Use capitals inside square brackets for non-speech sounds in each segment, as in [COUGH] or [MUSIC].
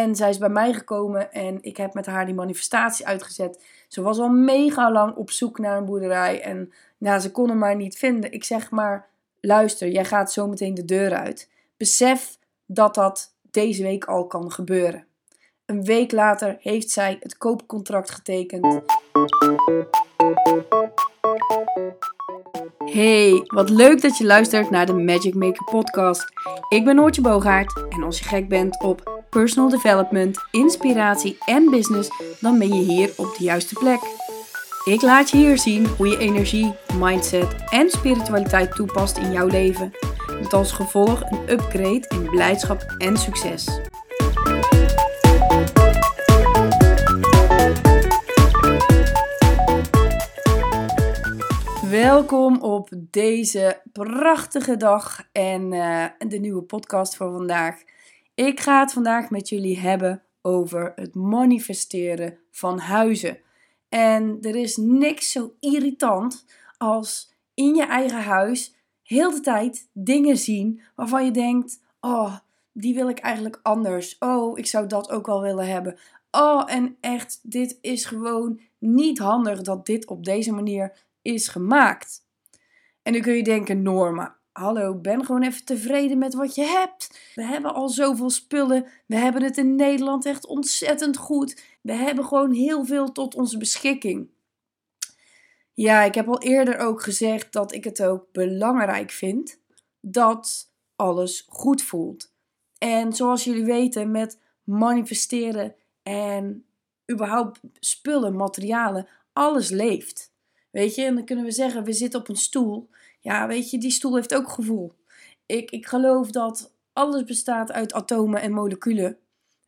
En zij is bij mij gekomen en ik heb met haar die manifestatie uitgezet. Ze was al mega lang op zoek naar een boerderij en nou, ze kon hem maar niet vinden. Ik zeg maar, luister, jij gaat zo meteen de deur uit. Besef dat dat deze week al kan gebeuren. Een week later heeft zij het koopcontract getekend. Hey, wat leuk dat je luistert naar de Magic Maker podcast. Ik ben Noortje Boogaard en als je gek bent op personal development, inspiratie en business, dan ben je hier op de juiste plek. Ik laat je hier zien hoe je energie, mindset en spiritualiteit toepast in jouw leven. Met als gevolg een upgrade in blijdschap en succes. Welkom op deze prachtige dag en uh, de nieuwe podcast voor vandaag. Ik ga het vandaag met jullie hebben over het manifesteren van huizen. En er is niks zo irritant als in je eigen huis heel de tijd dingen zien waarvan je denkt: oh, die wil ik eigenlijk anders. Oh, ik zou dat ook wel willen hebben. Oh, en echt, dit is gewoon niet handig dat dit op deze manier is gemaakt. En dan kun je denken, Norma, hallo, ben gewoon even tevreden met wat je hebt. We hebben al zoveel spullen. We hebben het in Nederland echt ontzettend goed. We hebben gewoon heel veel tot onze beschikking. Ja, ik heb al eerder ook gezegd dat ik het ook belangrijk vind dat alles goed voelt. En zoals jullie weten, met manifesteren en überhaupt spullen, materialen, alles leeft. Weet je, en dan kunnen we zeggen, we zitten op een stoel. Ja, weet je, die stoel heeft ook gevoel. Ik, ik geloof dat alles bestaat uit atomen en moleculen.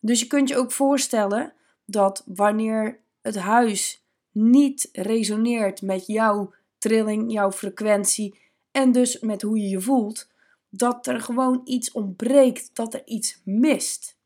Dus je kunt je ook voorstellen dat wanneer het huis niet resoneert met jouw trilling, jouw frequentie en dus met hoe je je voelt, dat er gewoon iets ontbreekt, dat er iets mist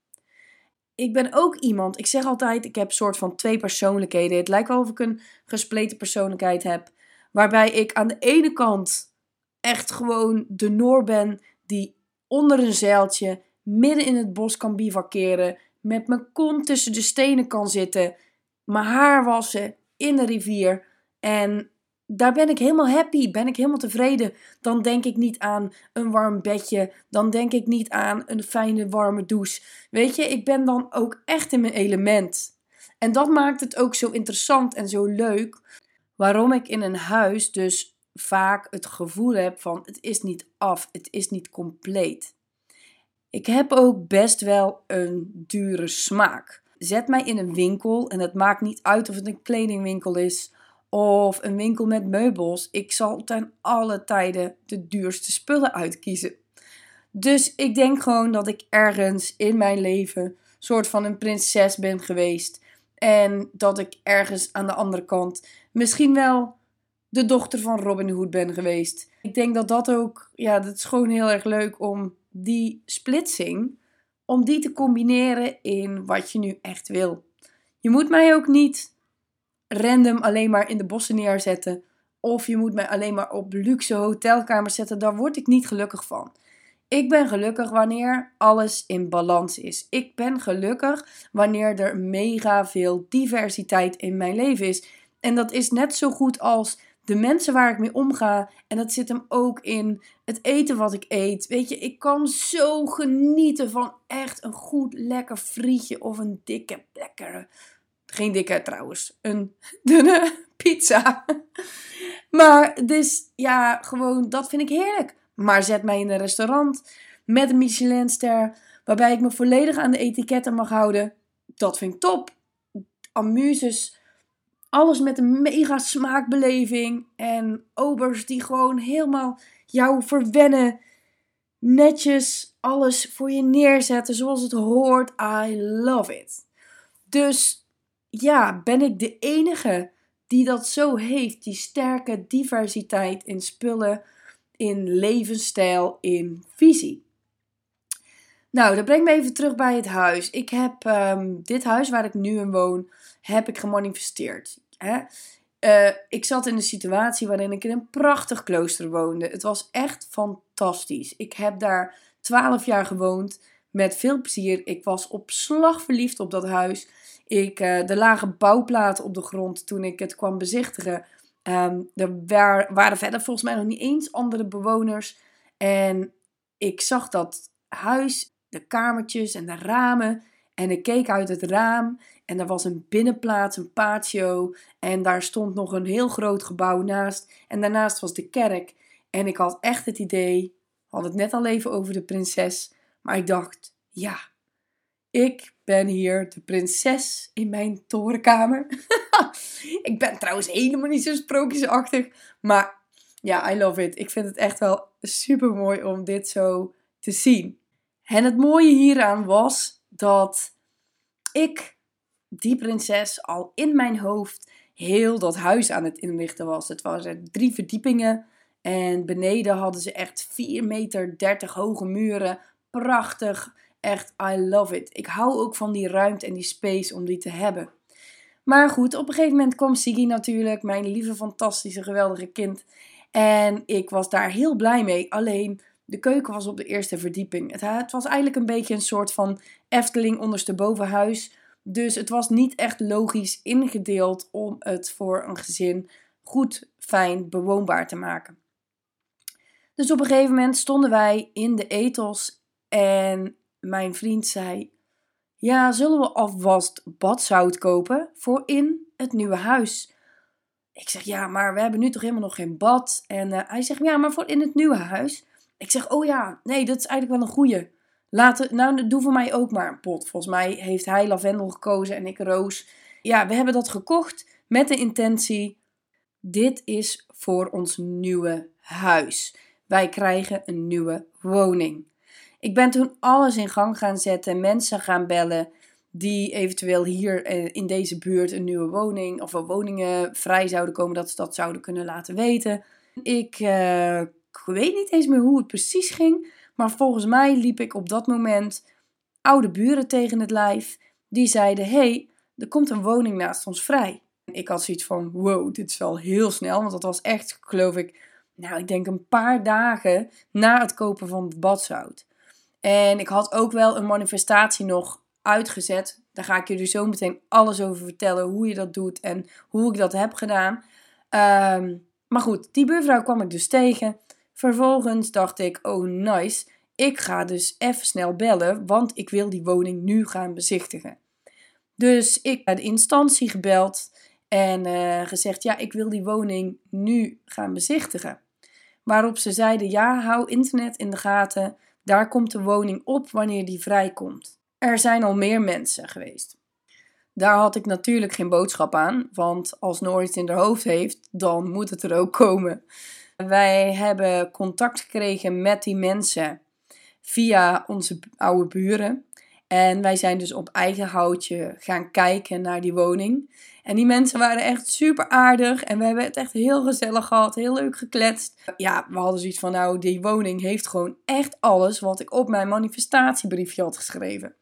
ik ben ook iemand, ik zeg altijd, ik heb een soort van twee persoonlijkheden. Het lijkt wel of ik een gespleten persoonlijkheid heb. Waarbij ik aan de ene kant echt gewoon de Noor ben die onder een zeiltje midden in het bos kan bivakeren. Met mijn kont tussen de stenen kan zitten. Mijn haar wassen in de rivier. En daar ben ik helemaal happy, ben ik helemaal tevreden. Dan denk ik niet aan een warm bedje, dan denk ik niet aan een fijne warme douche. Weet je, ik ben dan ook echt in mijn element. En dat maakt het ook zo interessant en zo leuk. Waarom ik in een huis dus vaak het gevoel heb van het is niet af, het is niet compleet. Ik heb ook best wel een dure smaak. Zet mij in een winkel en het maakt niet uit of het een kledingwinkel is of een winkel met meubels. Ik zal ten alle tijden de duurste spullen uitkiezen. Dus ik denk gewoon dat ik ergens in mijn leven soort van een prinses ben geweest. En dat ik ergens aan de andere kant misschien wel de dochter van Robin Hood ben geweest. Ik denk dat dat ook, ja, dat is gewoon heel erg leuk om die splitsing, om die te combineren in wat je nu echt wil. Je moet mij ook niet random alleen maar in de bossen neerzetten. Of je moet mij alleen maar op luxe hotelkamers zetten. Daar word ik niet gelukkig van. Ik ben gelukkig wanneer alles in balans is. Ik ben gelukkig wanneer er mega veel diversiteit in mijn leven is. En dat is net zo goed als de mensen waar ik mee omga. En dat zit hem ook in het eten wat ik eet. Weet je, ik kan zo genieten van echt een goed lekker frietje of een dikke lekkere geen dikke trouwens. Een [LAUGHS] dunne pizza. Maar dus ja, gewoon dat vind ik heerlijk. Maar zet mij in een restaurant met een Michelinster. Waarbij ik me volledig aan de etiketten mag houden. Dat vind ik top. Amuses. Alles met een mega smaakbeleving. En obers die gewoon helemaal jou verwennen. Netjes alles voor je neerzetten zoals het hoort. I love it. Dus ja, ben ik de enige die dat zo heeft? Die sterke diversiteit in spullen, in levensstijl, in visie. Nou, dat brengt me even terug bij het huis. Ik heb ehm, dit huis waar ik nu in woon, heb ik gemanifesteerd. Hè? Uh, ik zat in een situatie waarin ik in een prachtig klooster woonde. Het was echt fantastisch. Ik heb daar twaalf jaar gewoond met veel plezier. Ik was op slag verliefd op dat huis. Ik, uh, er lagen bouwplaten op de grond toen ik het kwam bezichtigen. Um, er waren verder volgens mij nog niet eens andere bewoners. En ik zag dat huis, de kamertjes en de ramen. En ik keek uit het raam en er was een binnenplaats, een patio. En daar stond nog een heel groot gebouw naast. En daarnaast was de kerk. En ik had echt het idee, had het net al even over de prinses. Maar ik dacht, ja, ik ben hier de prinses in mijn torenkamer. [LAUGHS] ik ben trouwens helemaal niet zo sprookjesachtig. Maar ja, I love it. Ik vind het echt wel super mooi om dit zo te zien. En het mooie hieraan was dat ik, die prinses, al in mijn hoofd heel dat huis aan het inrichten was. Het waren drie verdiepingen. En beneden hadden ze echt 4 meter 30 hoge muren. Prachtig. Echt, I love it. Ik hou ook van die ruimte en die space om die te hebben. Maar goed, op een gegeven moment kwam Siggy natuurlijk, mijn lieve, fantastische, geweldige kind. En ik was daar heel blij mee. Alleen de keuken was op de eerste verdieping. Het, het was eigenlijk een beetje een soort van Efteling onderstebovenhuis. Dus het was niet echt logisch ingedeeld om het voor een gezin goed, fijn, bewoonbaar te maken. Dus op een gegeven moment stonden wij in de ethos en mijn vriend zei: Ja, zullen we alvast badzout kopen voor in het nieuwe huis? Ik zeg: Ja, maar we hebben nu toch helemaal nog geen bad? En uh, hij zegt: Ja, maar voor in het nieuwe huis. Ik zeg: Oh ja, nee, dat is eigenlijk wel een goeie. Laten, nou, doe voor mij ook maar een pot. Volgens mij heeft hij lavendel gekozen en ik roos. Ja, we hebben dat gekocht met de intentie: dit is voor ons nieuwe huis. Wij krijgen een nieuwe woning. Ik ben toen alles in gang gaan zetten, mensen gaan bellen die eventueel hier eh, in deze buurt een nieuwe woning of woningen vrij zouden komen, dat ze dat zouden kunnen laten weten. Ik, uh, ik weet niet eens meer hoe het precies ging, maar volgens mij liep ik op dat moment oude buren tegen het lijf. Die zeiden: hey, er komt een woning naast ons vrij. Ik had zoiets van: wow, dit is wel heel snel, want dat was echt, geloof ik, nou, ik denk een paar dagen na het kopen van het badzout. En ik had ook wel een manifestatie nog uitgezet. Daar ga ik jullie zo meteen alles over vertellen. Hoe je dat doet en hoe ik dat heb gedaan. Ehm, maar goed, die buurvrouw kwam ik dus tegen. Vervolgens dacht ik, oh nice. Ik ga dus even snel bellen, want ik wil die woning nu gaan bezichtigen. Dus ik heb de instantie gebeld en uh, gezegd, ja, ik wil die woning nu gaan bezichtigen. Waarop ze zeiden: ja, hou internet in de gaten. Daar komt de woning op wanneer die vrijkomt. Er zijn al meer mensen geweest. Daar had ik natuurlijk geen boodschap aan, want als Noor in haar hoofd heeft, dan moet het er ook komen. Wij hebben contact gekregen met die mensen via onze oude buren. En wij zijn dus op eigen houtje gaan kijken naar die woning. En die mensen waren echt super aardig. En we hebben het echt heel gezellig gehad. Heel leuk gekletst. Ja, we hadden zoiets van, nou, die woning heeft gewoon echt alles wat ik op mijn manifestatiebriefje had geschreven.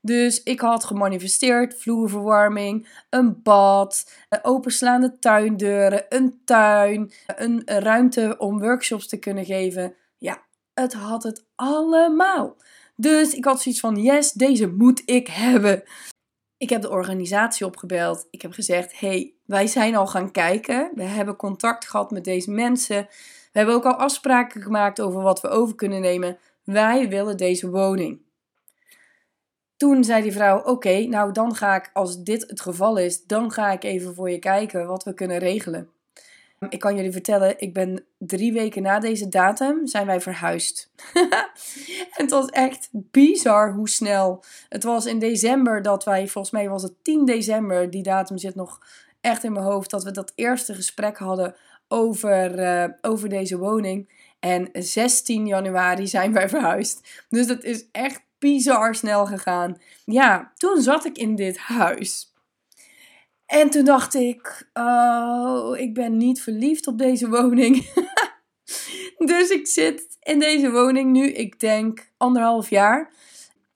Dus ik had gemanifesteerd vloerverwarming, een bad, openslaande tuindeuren, een tuin, een ruimte om workshops te kunnen geven. Ja, het had het allemaal. Dus ik had zoiets van: yes, deze moet ik hebben. Ik heb de organisatie opgebeld. Ik heb gezegd: hey, wij zijn al gaan kijken. We hebben contact gehad met deze mensen. We hebben ook al afspraken gemaakt over wat we over kunnen nemen. Wij willen deze woning. Toen zei die vrouw: Oké, nou dan ga ik, als dit het geval is, dan ga ik even voor je kijken wat we kunnen regelen. Ik kan jullie vertellen, ik ben drie weken na deze datum zijn wij verhuisd. [LAUGHS] het was echt bizar hoe snel. Het was in december dat wij, volgens mij was het 10 december, die datum zit nog echt in mijn hoofd, dat we dat eerste gesprek hadden over, uh, over deze woning. En 16 januari zijn wij verhuisd. Dus dat is echt bizar snel gegaan. Ja, toen zat ik in dit huis. En toen dacht ik, oh, ik ben niet verliefd op deze woning. [LAUGHS] dus ik zit in deze woning nu, ik denk anderhalf jaar.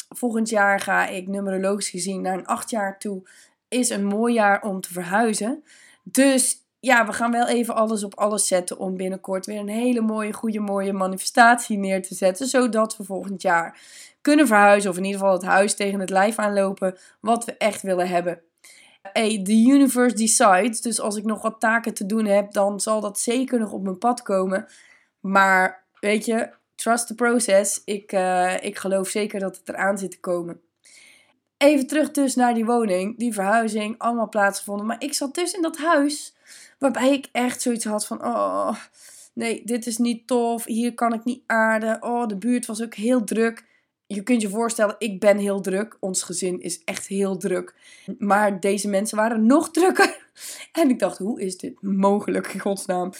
Volgend jaar ga ik numerologisch gezien naar een acht jaar toe. Is een mooi jaar om te verhuizen. Dus ja, we gaan wel even alles op alles zetten om binnenkort weer een hele mooie, goede, mooie manifestatie neer te zetten. Zodat we volgend jaar kunnen verhuizen. Of in ieder geval het huis tegen het lijf aanlopen. Wat we echt willen hebben. Hey, the universe decides. Dus als ik nog wat taken te doen heb, dan zal dat zeker nog op mijn pad komen. Maar weet je, trust the process. Ik, uh, ik geloof zeker dat het eraan zit te komen. Even terug dus naar die woning, die verhuizing, allemaal plaatsgevonden. Maar ik zat dus in dat huis waarbij ik echt zoiets had van, oh nee, dit is niet tof, hier kan ik niet aarden. Oh, de buurt was ook heel druk je kunt je voorstellen, ik ben heel druk. Ons gezin is echt heel druk. Maar deze mensen waren nog drukker. [LAUGHS] En ik dacht, hoe is dit mogelijk, in godsnaam?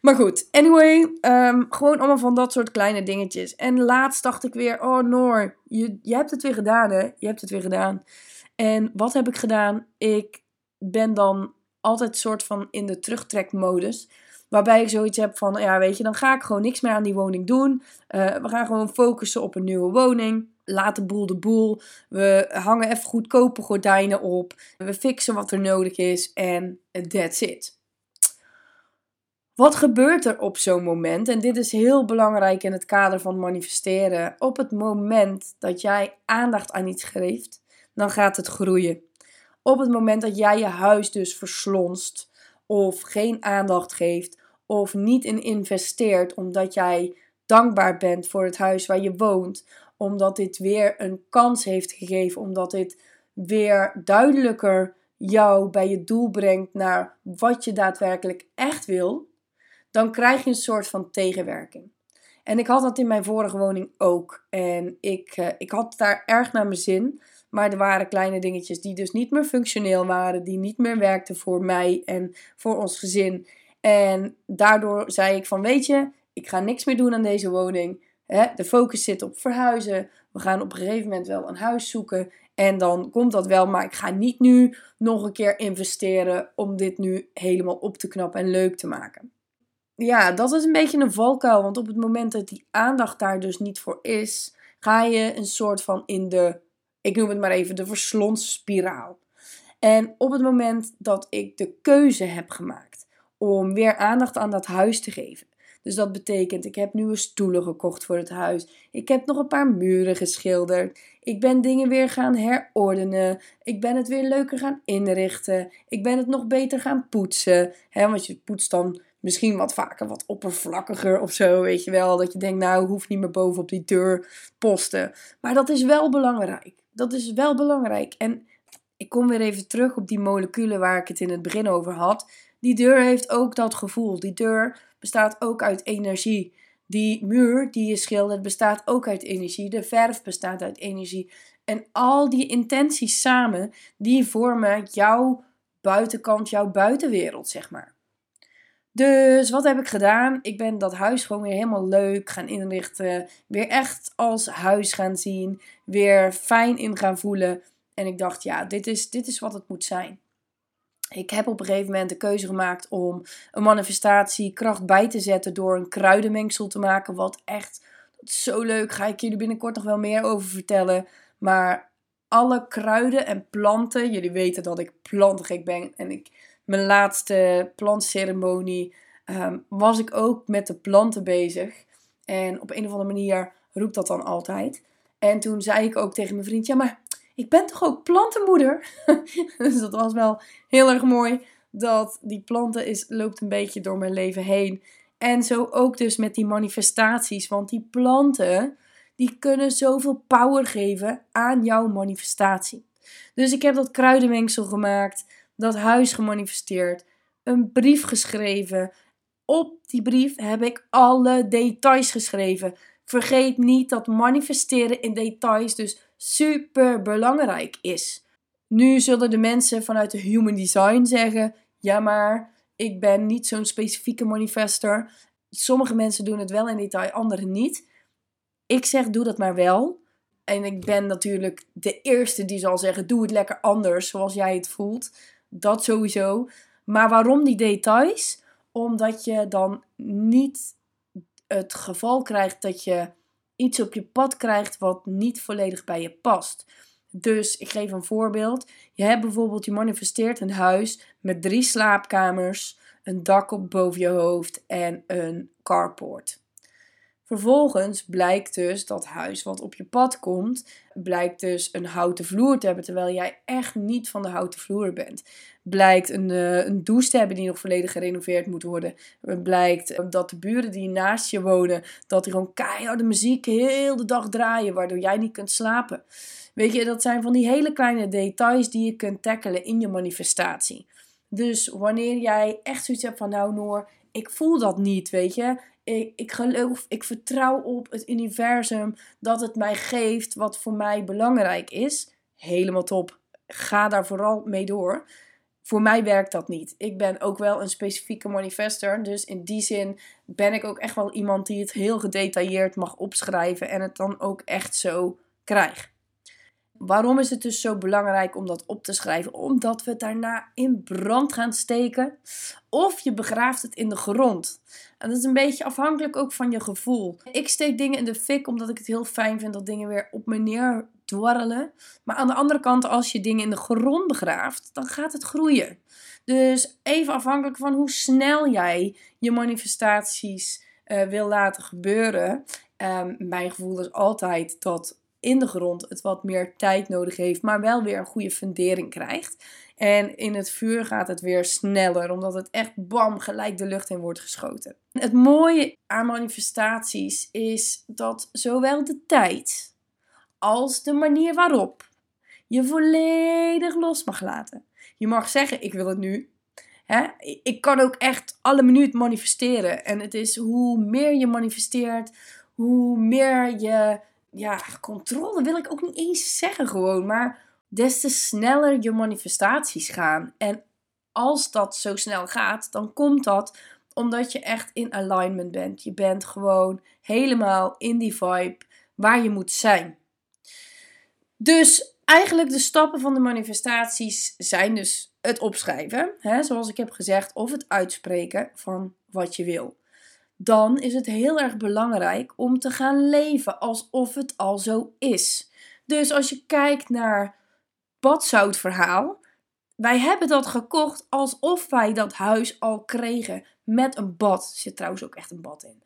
Maar goed, anyway, ehm, gewoon allemaal van dat soort kleine dingetjes. En laatst dacht ik weer, oh Noor, je, je hebt het weer gedaan hè? Je hebt het weer gedaan. En wat heb ik gedaan? Ik ben dan altijd soort van in de terugtrekmodus. Waarbij ik zoiets heb van, ja weet je, dan ga ik gewoon niks meer aan die woning doen. Uh, we gaan gewoon focussen op een nieuwe woning. Laat de boel de boel. We hangen even goedkope gordijnen op. We fixen wat er nodig is. En that's it. Wat gebeurt er op zo'n moment? En dit is heel belangrijk in het kader van manifesteren. Op het moment dat jij aandacht aan iets geeft, dan gaat het groeien. Op het moment dat jij je huis dus verslonst, of geen aandacht geeft of niet in investeert omdat jij dankbaar bent voor het huis waar je woont, omdat dit weer een kans heeft gegeven, omdat dit weer duidelijker jou bij je doel brengt naar wat je daadwerkelijk echt wil, dan krijg je een soort van tegenwerking. En ik had dat in mijn vorige woning ook. En ik, uh, ik had daar erg naar mijn zin. Maar er waren kleine dingetjes die dus niet meer functioneel waren, die niet meer werkten voor mij en voor ons gezin. En daardoor zei ik van, weet je, ik ga niks meer doen aan deze woning. de focus zit op verhuizen. We gaan op een gegeven moment wel een huis zoeken. En dan komt dat wel, maar ik ga niet nu nog een keer investeren om dit nu helemaal op te knappen en leuk te maken. Ja, dat is een beetje een valkuil, want op het moment dat die aandacht daar dus niet voor is, ga je een soort van in de ik noem het maar even de verslonsspiraal. En op het moment dat ik de keuze heb gemaakt om weer aandacht aan dat huis te geven. Dus dat betekent, ik heb nieuwe stoelen gekocht voor het huis. Ik heb nog een paar muren geschilderd. Ik ben dingen weer gaan herordenen. Ik ben het weer leuker gaan inrichten. Ik ben het nog beter gaan poetsen. He, want je poetst dan misschien wat vaker wat oppervlakkiger of zo, weet je wel. Dat je denkt, nou, hoeft niet meer boven op die deur posten. Maar dat is wel belangrijk dat is wel belangrijk. En ik kom weer even terug op die moleculen waar ik het in het begin over had. Die deur heeft ook dat gevoel. Die deur bestaat ook uit energie. Die muur die je schildert bestaat ook uit energie. De verf bestaat uit energie. En al die intenties samen, die vormen jouw buitenkant, jouw buitenwereld, zeg maar. Dus wat heb ik gedaan? Ik ben dat huis gewoon weer helemaal leuk gaan inrichten. Weer echt als huis gaan zien. Weer fijn in gaan voelen. En ik dacht, ja, dit is, dit is wat het moet zijn. Ik heb op een gegeven moment de keuze gemaakt om een manifestatie kracht bij te zetten door een kruidenmengsel te maken. Wat echt zo leuk. Ga ik jullie binnenkort nog wel meer over vertellen. Maar alle kruiden en planten. Jullie weten dat ik plantengek ben. En ik mijn laatste plantceremonie um, was ik ook met de planten bezig. En op een of andere manier roept dat dan altijd. En toen zei ik ook tegen mijn vriend: Ja, maar ik ben toch ook plantenmoeder? [LAUGHS] dus dat was wel heel erg mooi. Dat die planten is, loopt een beetje door mijn leven heen. En zo ook dus met die manifestaties. Want die planten, die kunnen zoveel power geven aan jouw manifestatie. Dus ik heb dat kruidenmengsel gemaakt dat huis gemanifesteerd, een brief geschreven. Op die brief heb ik alle details geschreven. Vergeet niet dat manifesteren in details dus super belangrijk is. Nu zullen de mensen vanuit de Human Design zeggen: ja, maar ik ben niet zo'n specifieke manifester. Sommige mensen doen het wel in detail, anderen niet. Ik zeg: doe dat maar wel. En ik ben natuurlijk de eerste die zal zeggen: doe het lekker anders, zoals jij het voelt. Dat sowieso. Maar waarom die details? Omdat je dan niet het geval krijgt dat je iets op je pad krijgt wat niet volledig bij je past. Dus ik geef een voorbeeld. Je hebt bijvoorbeeld, je manifesteert een huis met drie slaapkamers, een dak op boven je hoofd en een carport. Vervolgens blijkt dus dat huis wat op je pad komt, blijkt dus een houten vloer te hebben, terwijl jij echt niet van de houten vloer bent. Blijkt een, uh, een douche te hebben die nog volledig gerenoveerd moet worden. Blijkt dat de buren die naast je wonen, dat die gewoon keiharde muziek heel de dag draaien, waardoor jij niet kunt slapen. Weet je, dat zijn van die hele kleine details die je kunt tackelen in je manifestatie. Dus wanneer jij echt zoiets hebt van, nou Noor, ik voel dat niet, weet je ik, ik geloof, ik vertrouw op het universum dat het mij geeft wat voor mij belangrijk is. Helemaal top. Ga daar vooral mee door. Voor mij werkt dat niet. Ik ben ook wel een specifieke manifester. Dus in die zin ben ik ook echt wel iemand die het heel gedetailleerd mag opschrijven en het dan ook echt zo krijgt. Waarom is het dus zo belangrijk om dat op te schrijven? Omdat we het daarna in brand gaan steken. Of je begraaft het in de grond. Dat is een beetje afhankelijk ook van je gevoel. Ik steek dingen in de fik omdat ik het heel fijn vind dat dingen weer op me neer dwarrelen. Maar aan de andere kant, als je dingen in de grond begraaft, dan gaat het groeien. Dus even afhankelijk van hoe snel jij je manifestaties uh, wil laten gebeuren. Um, mijn gevoel is altijd dat in de grond het wat meer tijd nodig heeft, maar wel weer een goede fundering krijgt. En in het vuur gaat het weer sneller, omdat het echt bam gelijk de lucht in wordt geschoten. Het mooie aan manifestaties is dat zowel de tijd als de manier waarop je volledig los mag laten. Je mag zeggen: Ik wil het nu. Ik kan ook echt alle minuut manifesteren. En het is hoe meer je manifesteert, hoe meer je ja, controle wil ik ook niet eens zeggen gewoon, maar des te sneller je manifestaties gaan. En als dat zo snel gaat, dan komt dat omdat je echt in alignment bent. Je bent gewoon helemaal in die vibe waar je moet zijn. Dus eigenlijk de stappen van de manifestaties zijn dus het opschrijven, hè, zoals ik heb gezegd, of het uitspreken van wat je wil dan is het heel erg belangrijk om te gaan leven alsof het al zo is. Dus als je kijkt naar badzoutverhaal, wij hebben dat gekocht alsof wij dat huis al kregen met een bad. Er zit trouwens ook echt een bad in.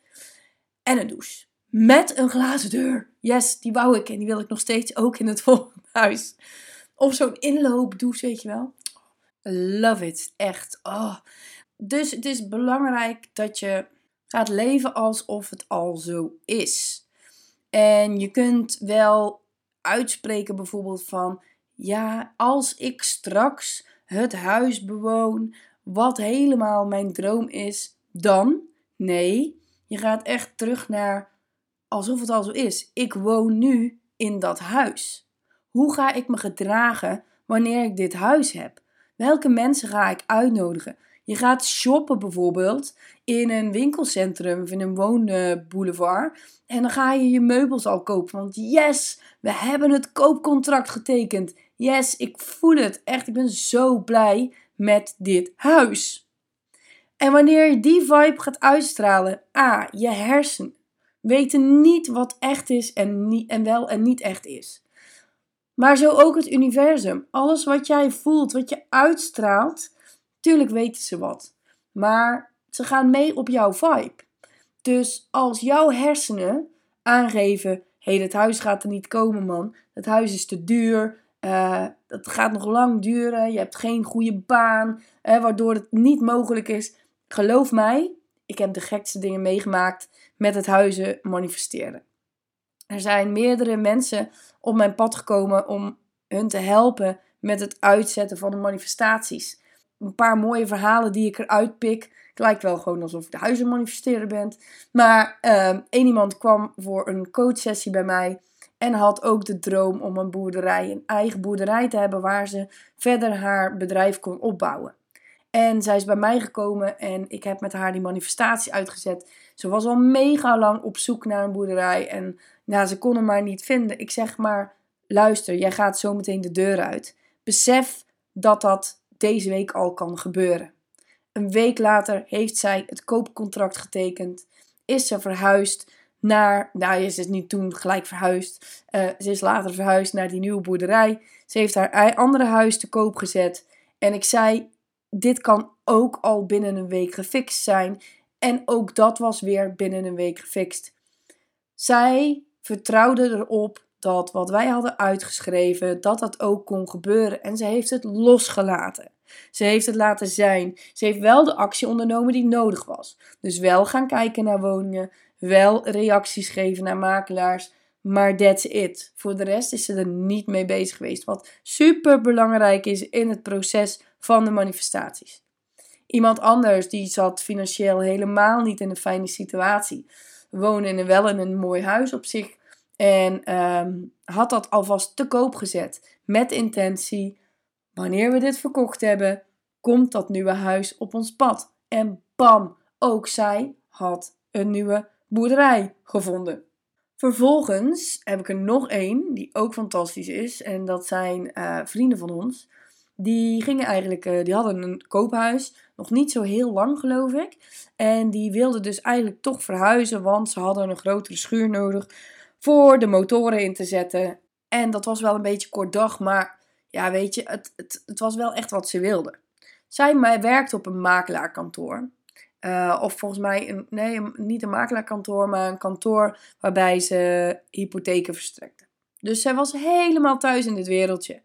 En een douche. Met een glazen deur. Yes, die wou ik en die wil ik nog steeds ook in het [LAUGHS] volgende huis. Of zo'n inloopdouche, weet je wel. Love it, echt. Oh. Dus het is belangrijk dat je gaat leven alsof het al zo is. En je kunt wel uitspreken bijvoorbeeld van ja, als ik straks het huis bewoon wat helemaal mijn droom is, dan nee, je gaat echt terug naar alsof het al zo is. Ik woon nu in dat huis. Hoe ga ik me gedragen wanneer ik dit huis heb? Welke mensen ga ik uitnodigen? Je gaat shoppen bijvoorbeeld in een winkelcentrum of in een woonboulevard. En dan ga je je meubels al kopen. Want yes, we hebben het koopcontract getekend. Yes, ik voel het. Echt, ik ben zo blij met dit huis. En wanneer je die vibe gaat uitstralen, A, je hersenen weten niet wat echt is en, niet, en wel en niet echt is. Maar zo ook het universum. Alles wat jij voelt, wat je uitstraalt, Tuurlijk weten ze wat. Maar ze gaan mee op jouw vibe. Dus als jouw hersenen aangeven: hé, hey, het huis gaat er niet komen, man. Het huis is te duur. Uh, het gaat nog lang duren. Je hebt geen goede baan. waardoor het niet mogelijk is. Geloof mij, ik heb de gekste dingen meegemaakt met het huizen manifesteren. Er zijn meerdere mensen op mijn pad gekomen om hun te helpen met het uitzetten van de manifestaties een paar mooie verhalen die ik eruit pik. Het lijkt wel gewoon alsof ik de huizen manifesteren ben. Maar uh, één iemand kwam voor een coachsessie bij mij. En had ook de droom om een boerderij, een eigen boerderij te hebben waar ze verder haar bedrijf kon opbouwen. En zij is bij mij gekomen en ik heb met haar die manifestatie uitgezet. Ze was al mega lang op zoek naar een boerderij en nou, ze kon hem maar niet vinden. Ik zeg maar, luister, jij gaat zo meteen de deur uit. Besef dat dat deze week al kan gebeuren. Een week later heeft zij het koopcontract getekend, is ze verhuisd naar, nou ze is niet toen gelijk verhuisd, uh, ze is later verhuisd naar die nieuwe boerderij. Ze heeft haar andere huis te koop gezet en ik zei, dit kan ook al binnen een week gefixt zijn. En ook dat was weer binnen een week gefixt. Zij vertrouwde erop dat wat wij hadden uitgeschreven, dat dat ook kon gebeuren. En ze heeft het losgelaten. Ze heeft het laten zijn. Ze heeft wel de actie ondernomen die nodig was. Dus wel gaan kijken naar woningen, wel reacties geven naar makelaars. Maar that's it. Voor de rest is ze er niet mee bezig geweest. Wat super belangrijk is in het proces van de manifestaties. Iemand anders die zat financieel helemaal niet in een fijne situatie. Woonde in een, wel in een mooi huis op zich. En ehm, had dat alvast te koop gezet. Met intentie. Wanneer we dit verkocht hebben, komt dat nieuwe huis op ons pad. En bam, ook zij had een nieuwe boerderij gevonden. Vervolgens heb ik er nog één, die ook fantastisch is. En dat zijn uh, vrienden van ons. Die gingen eigenlijk, uh, die hadden een koophuis. Nog niet zo heel lang, geloof ik. En die wilden dus eigenlijk toch verhuizen, want ze hadden een grotere schuur nodig voor de motoren in te zetten. En dat was wel een beetje kort dag, maar ja, weet je, het, het, het was wel echt wat ze wilden. Zij werkte op een makelaarkantoor. Uh, of volgens mij, een, nee, niet een makelaarkantoor, maar een kantoor waarbij ze hypotheken verstrekte. Dus zij was helemaal thuis in dit wereldje.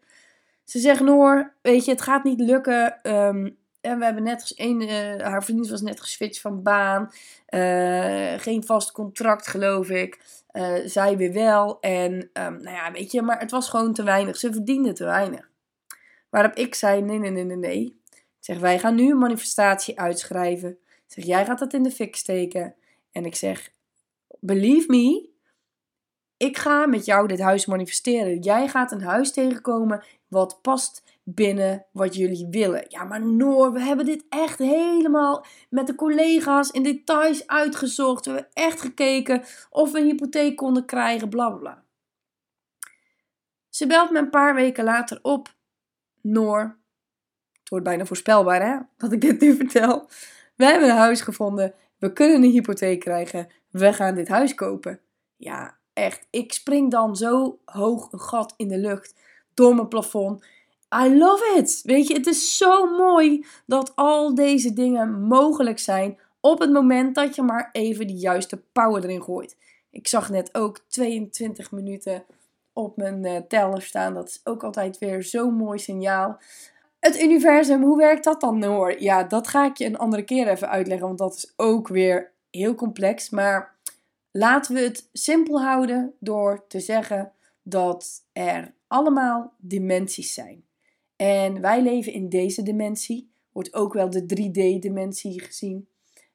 Ze zegt, Noor, weet je, het gaat niet lukken. Um, en we hebben net een, uh, haar vriend was net geswitcht van baan. Uh, geen vast contract, geloof ik. Zij weer wel. En um, nou ja, weet je, maar het was gewoon te weinig. Ze verdiende te weinig. Waarop ik zei: nee, nee, nee, nee, nee. Ik zeg: wij gaan nu een manifestatie uitschrijven. Zeg: jij gaat dat in de fik steken. En ik zeg: believe me, ik ga met jou dit huis manifesteren. Jij gaat een huis tegenkomen wat past binnen wat jullie willen. Ja, maar Noor, we hebben dit echt helemaal met de collega's in details uitgezocht. We hebben echt gekeken of we een hypotheek konden krijgen, bla bla. Ze belt me een paar weken later op. Noor, het wordt bijna voorspelbaar hè, dat ik dit nu vertel. We hebben een huis gevonden. We kunnen een hypotheek krijgen. We gaan dit huis kopen. Ja, echt. Ik spring dan zo hoog een gat in de lucht door mijn plafond. I love it. Weet je, het is zo mooi dat al deze dingen mogelijk zijn op het moment dat je maar even die juiste power erin gooit. Ik zag net ook 22 minuten op mijn uh, teller staan. Dat is ook altijd weer zo'n mooi signaal. Het universum, hoe werkt dat dan hoor? Ja, dat ga ik je een andere keer even uitleggen, want dat is ook weer heel complex. Maar laten we het simpel houden door te zeggen dat er allemaal dimensies zijn. En wij leven in deze dimensie, wordt ook wel de 3D-dimensie gezien.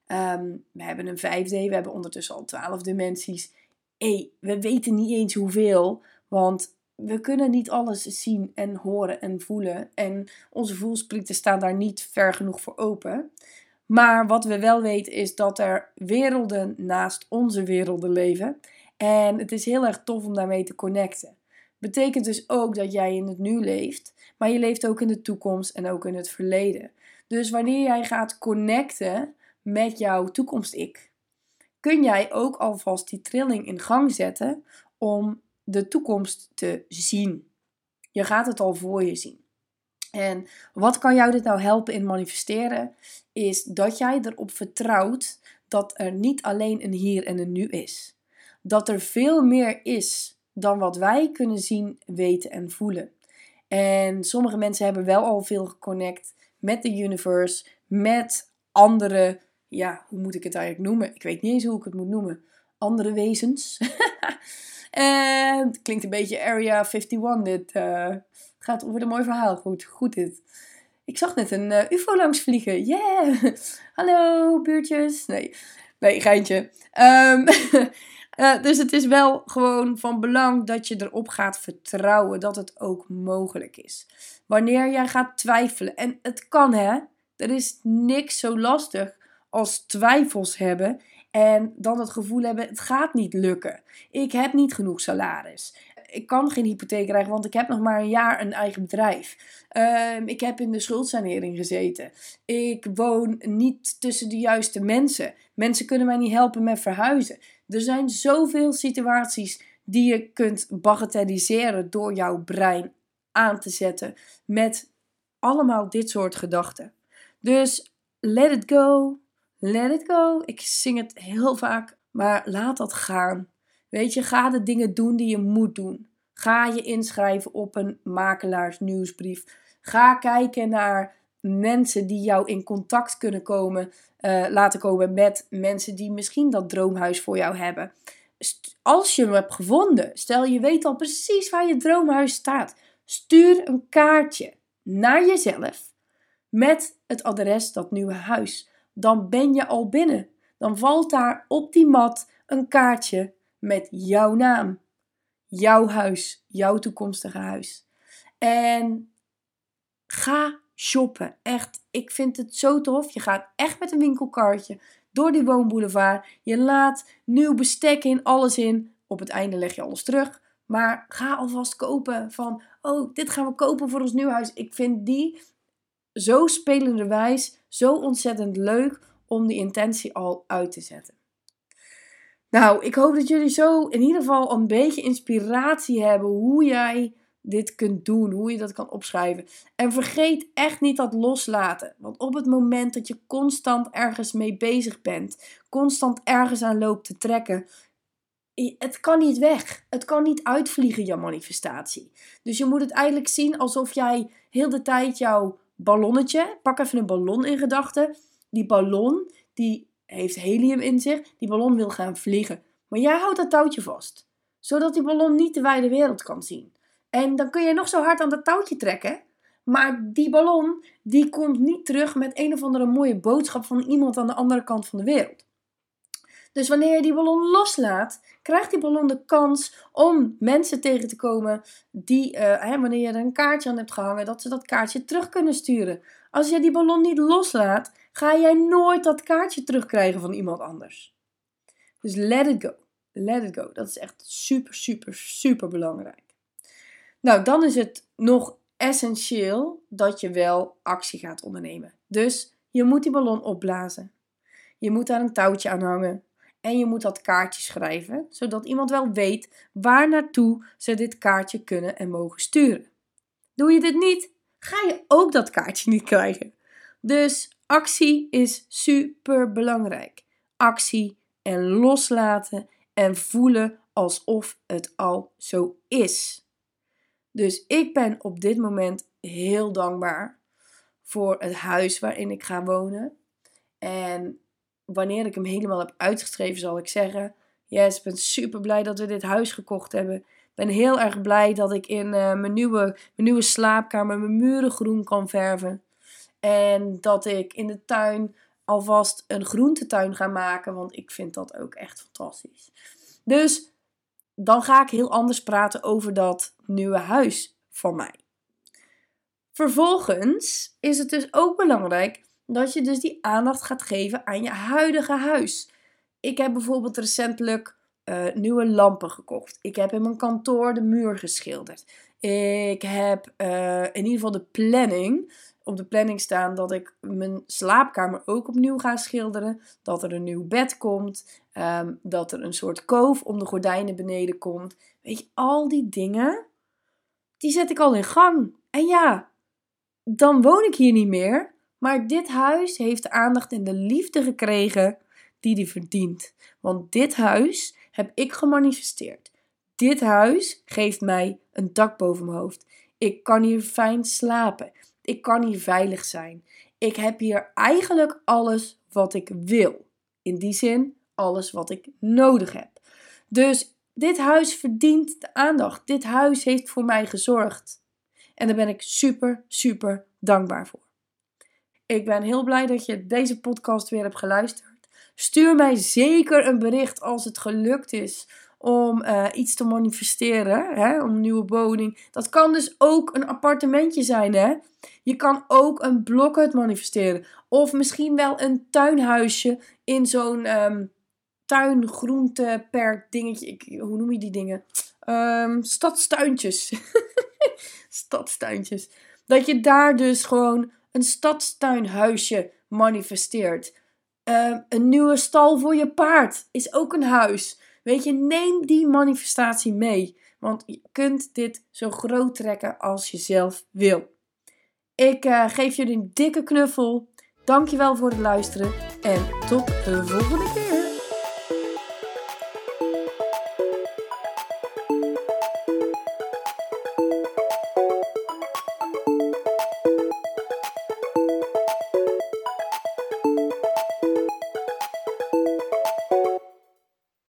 Ehm, we hebben een 5D, we hebben ondertussen al 12 dimensies. Hey, we weten niet eens hoeveel, want we kunnen niet alles zien en horen en voelen. En onze voelsprieten staan daar niet ver genoeg voor open. Maar wat we wel weten is dat er werelden naast onze werelden leven. En het is heel erg tof om daarmee te connecten. Betekent dus ook dat jij in het nu leeft, maar je leeft ook in de toekomst en ook in het verleden. Dus wanneer jij gaat connecten met jouw toekomst-ik, kun jij ook alvast die trilling in gang zetten om de toekomst te zien. Je gaat het al voor je zien. En wat kan jou dit nou helpen in manifesteren? Is dat jij erop vertrouwt dat er niet alleen een hier en een nu is. Dat er veel meer is dan wat wij kunnen zien, weten en voelen. En sommige mensen hebben wel al veel geconnect met de universe, met andere, ja, hoe moet ik het eigenlijk noemen? Ik weet niet eens hoe ik het moet noemen. Andere wezens. [LAUGHS] en het klinkt een beetje Area 51 dit. Uh, gaat over een mooi verhaal. Goed, goed dit. Ik zag net een uh, UFO langs vliegen. Yeah! [LAUGHS] Hallo, buurtjes. Nee, nee, geintje. Uh, [LAUGHS] dus het is wel gewoon van belang dat je erop gaat vertrouwen dat het ook mogelijk is. Wanneer jij gaat twijfelen, en het kan hè, er is niks zo lastig als twijfels hebben en dan het gevoel hebben: het gaat niet lukken. Ik heb niet genoeg salaris. Ik kan geen hypotheek krijgen, want ik heb nog maar een jaar een eigen bedrijf. Uh, ik heb in de schuldsanering gezeten. Ik woon niet tussen de juiste mensen. Mensen kunnen mij niet helpen met verhuizen. Er zijn zoveel situaties die je kunt bagatelliseren door jouw brein aan te zetten met allemaal dit soort gedachten. Dus let it go, let it go. Ik zing het heel vaak, maar laat dat gaan. Weet je, ga de dingen doen die je moet doen. Ga je inschrijven op een makelaarsnieuwsbrief. Ga kijken naar mensen die jou in contact kunnen komen, uh, laten komen met mensen die misschien dat droomhuis voor jou hebben. Als je hem hebt gevonden, stel je weet al precies waar je droomhuis staat, stuur een kaartje naar jezelf met het adres dat nieuwe huis. Dan ben je al binnen. Dan valt daar op die mat een kaartje met jouw naam, jouw huis, jouw toekomstige huis. En ga shoppen. Echt, ik vind het zo tof. Je gaat echt met een winkelkarretje door die woonboulevard. Je laat nieuw bestek in, alles in. Op het einde leg je alles terug. Maar ga alvast kopen van, oh, dit gaan we kopen voor ons nieuw huis. Ik vind die zo spelenderwijs, zo ontzettend leuk om die intentie al uit te zetten. Nou, ik hoop dat jullie zo in ieder geval een beetje inspiratie hebben hoe jij dit kunt doen, hoe je dat kan opschrijven. En vergeet echt niet dat loslaten. Want op het moment dat je constant ergens mee bezig bent, constant ergens aan loopt te trekken, het kan niet weg. Het kan niet uitvliegen, jouw manifestatie. Dus je moet het eigenlijk zien alsof jij heel de tijd jouw ballonnetje, pak even een ballon in gedachten. Die ballon, die heeft helium in zich. Die ballon wil gaan vliegen. Maar jij houdt dat touwtje vast. Zodat die ballon niet de wijde wereld kan zien. En dan kun je nog zo hard aan dat touwtje trekken. Maar die ballon, die komt niet terug met een of andere mooie boodschap van iemand aan de andere kant van de wereld. Dus wanneer je die ballon loslaat, krijgt die ballon de kans om mensen tegen te komen die, uh, hè, wanneer je er een kaartje aan hebt gehangen, dat ze dat kaartje terug kunnen sturen. Als je die ballon niet loslaat, ga jij nooit dat kaartje terugkrijgen van iemand anders. Dus let it go. Let it go. Dat is echt super, super, super belangrijk. Nou, dan is het nog essentieel dat je wel actie gaat ondernemen. Dus je moet die ballon opblazen. Je moet daar een touwtje aan hangen. En je moet dat kaartje schrijven, zodat iemand wel weet waar naartoe ze dit kaartje kunnen en mogen sturen. Doe je dit niet, ga je ook dat kaartje niet krijgen. Dus actie is super belangrijk. Actie en loslaten en voelen alsof het al zo is. Dus ik ben op dit moment heel dankbaar voor het huis waarin ik ga wonen. En wanneer ik hem helemaal heb uitgeschreven, zal ik zeggen: Yes, ik ben super blij dat we dit huis gekocht hebben. Ik ben heel erg blij dat ik in uh, mijn, nieuwe, mijn nieuwe slaapkamer mijn muren groen kan verven. En dat ik in de tuin alvast een groentetuin ga maken, want ik vind dat ook echt fantastisch. Dus dan ga ik heel anders praten over dat nieuwe huis van mij. Vervolgens is het dus ook belangrijk dat je dus die aandacht gaat geven aan je huidige huis. Ik heb bijvoorbeeld recentelijk uh, nieuwe lampen gekocht. Ik heb in mijn kantoor de muur geschilderd. Ik heb uh, in ieder geval de planning op de planning staan dat ik mijn slaapkamer ook opnieuw ga schilderen. Dat er een nieuw bed komt. Um, dat er een soort koof om de gordijnen beneden komt. Weet je, al die dingen, die zet ik al in gang. En ja, dan woon ik hier niet meer. Maar dit huis heeft de aandacht en de liefde gekregen die die verdient. Want dit huis heb ik gemanifesteerd. Dit huis geeft mij een dak boven mijn hoofd. Ik kan hier fijn slapen. Ik kan hier veilig zijn. Ik heb hier eigenlijk alles wat ik wil. In die zin, alles wat ik nodig heb. Dus dit huis verdient de aandacht. Dit huis heeft voor mij gezorgd. En daar ben ik super, super dankbaar voor. Ik ben heel blij dat je deze podcast weer hebt geluisterd. Stuur mij zeker een bericht als het gelukt is om uh, iets te manifesteren, hè, om een nieuwe woning. Dat kan dus ook een appartementje zijn, hè. Je kan ook een blokhut manifesteren. Of misschien wel een tuinhuisje in zo'n um, tuingroenteperk dingetje. Ik, hoe noem je die dingen? Um, stadstuintjes. [LAUGHS] stadstuintjes. Dat je daar dus gewoon een stadstuinhuisje manifesteert. Uh, een nieuwe stal voor je paard is ook een huis. Weet je, neem die manifestatie mee. Want je kunt dit zo groot trekken als je zelf wil. Ik uh, geef jullie een dikke knuffel. Dankjewel voor het luisteren en tot de volgende keer.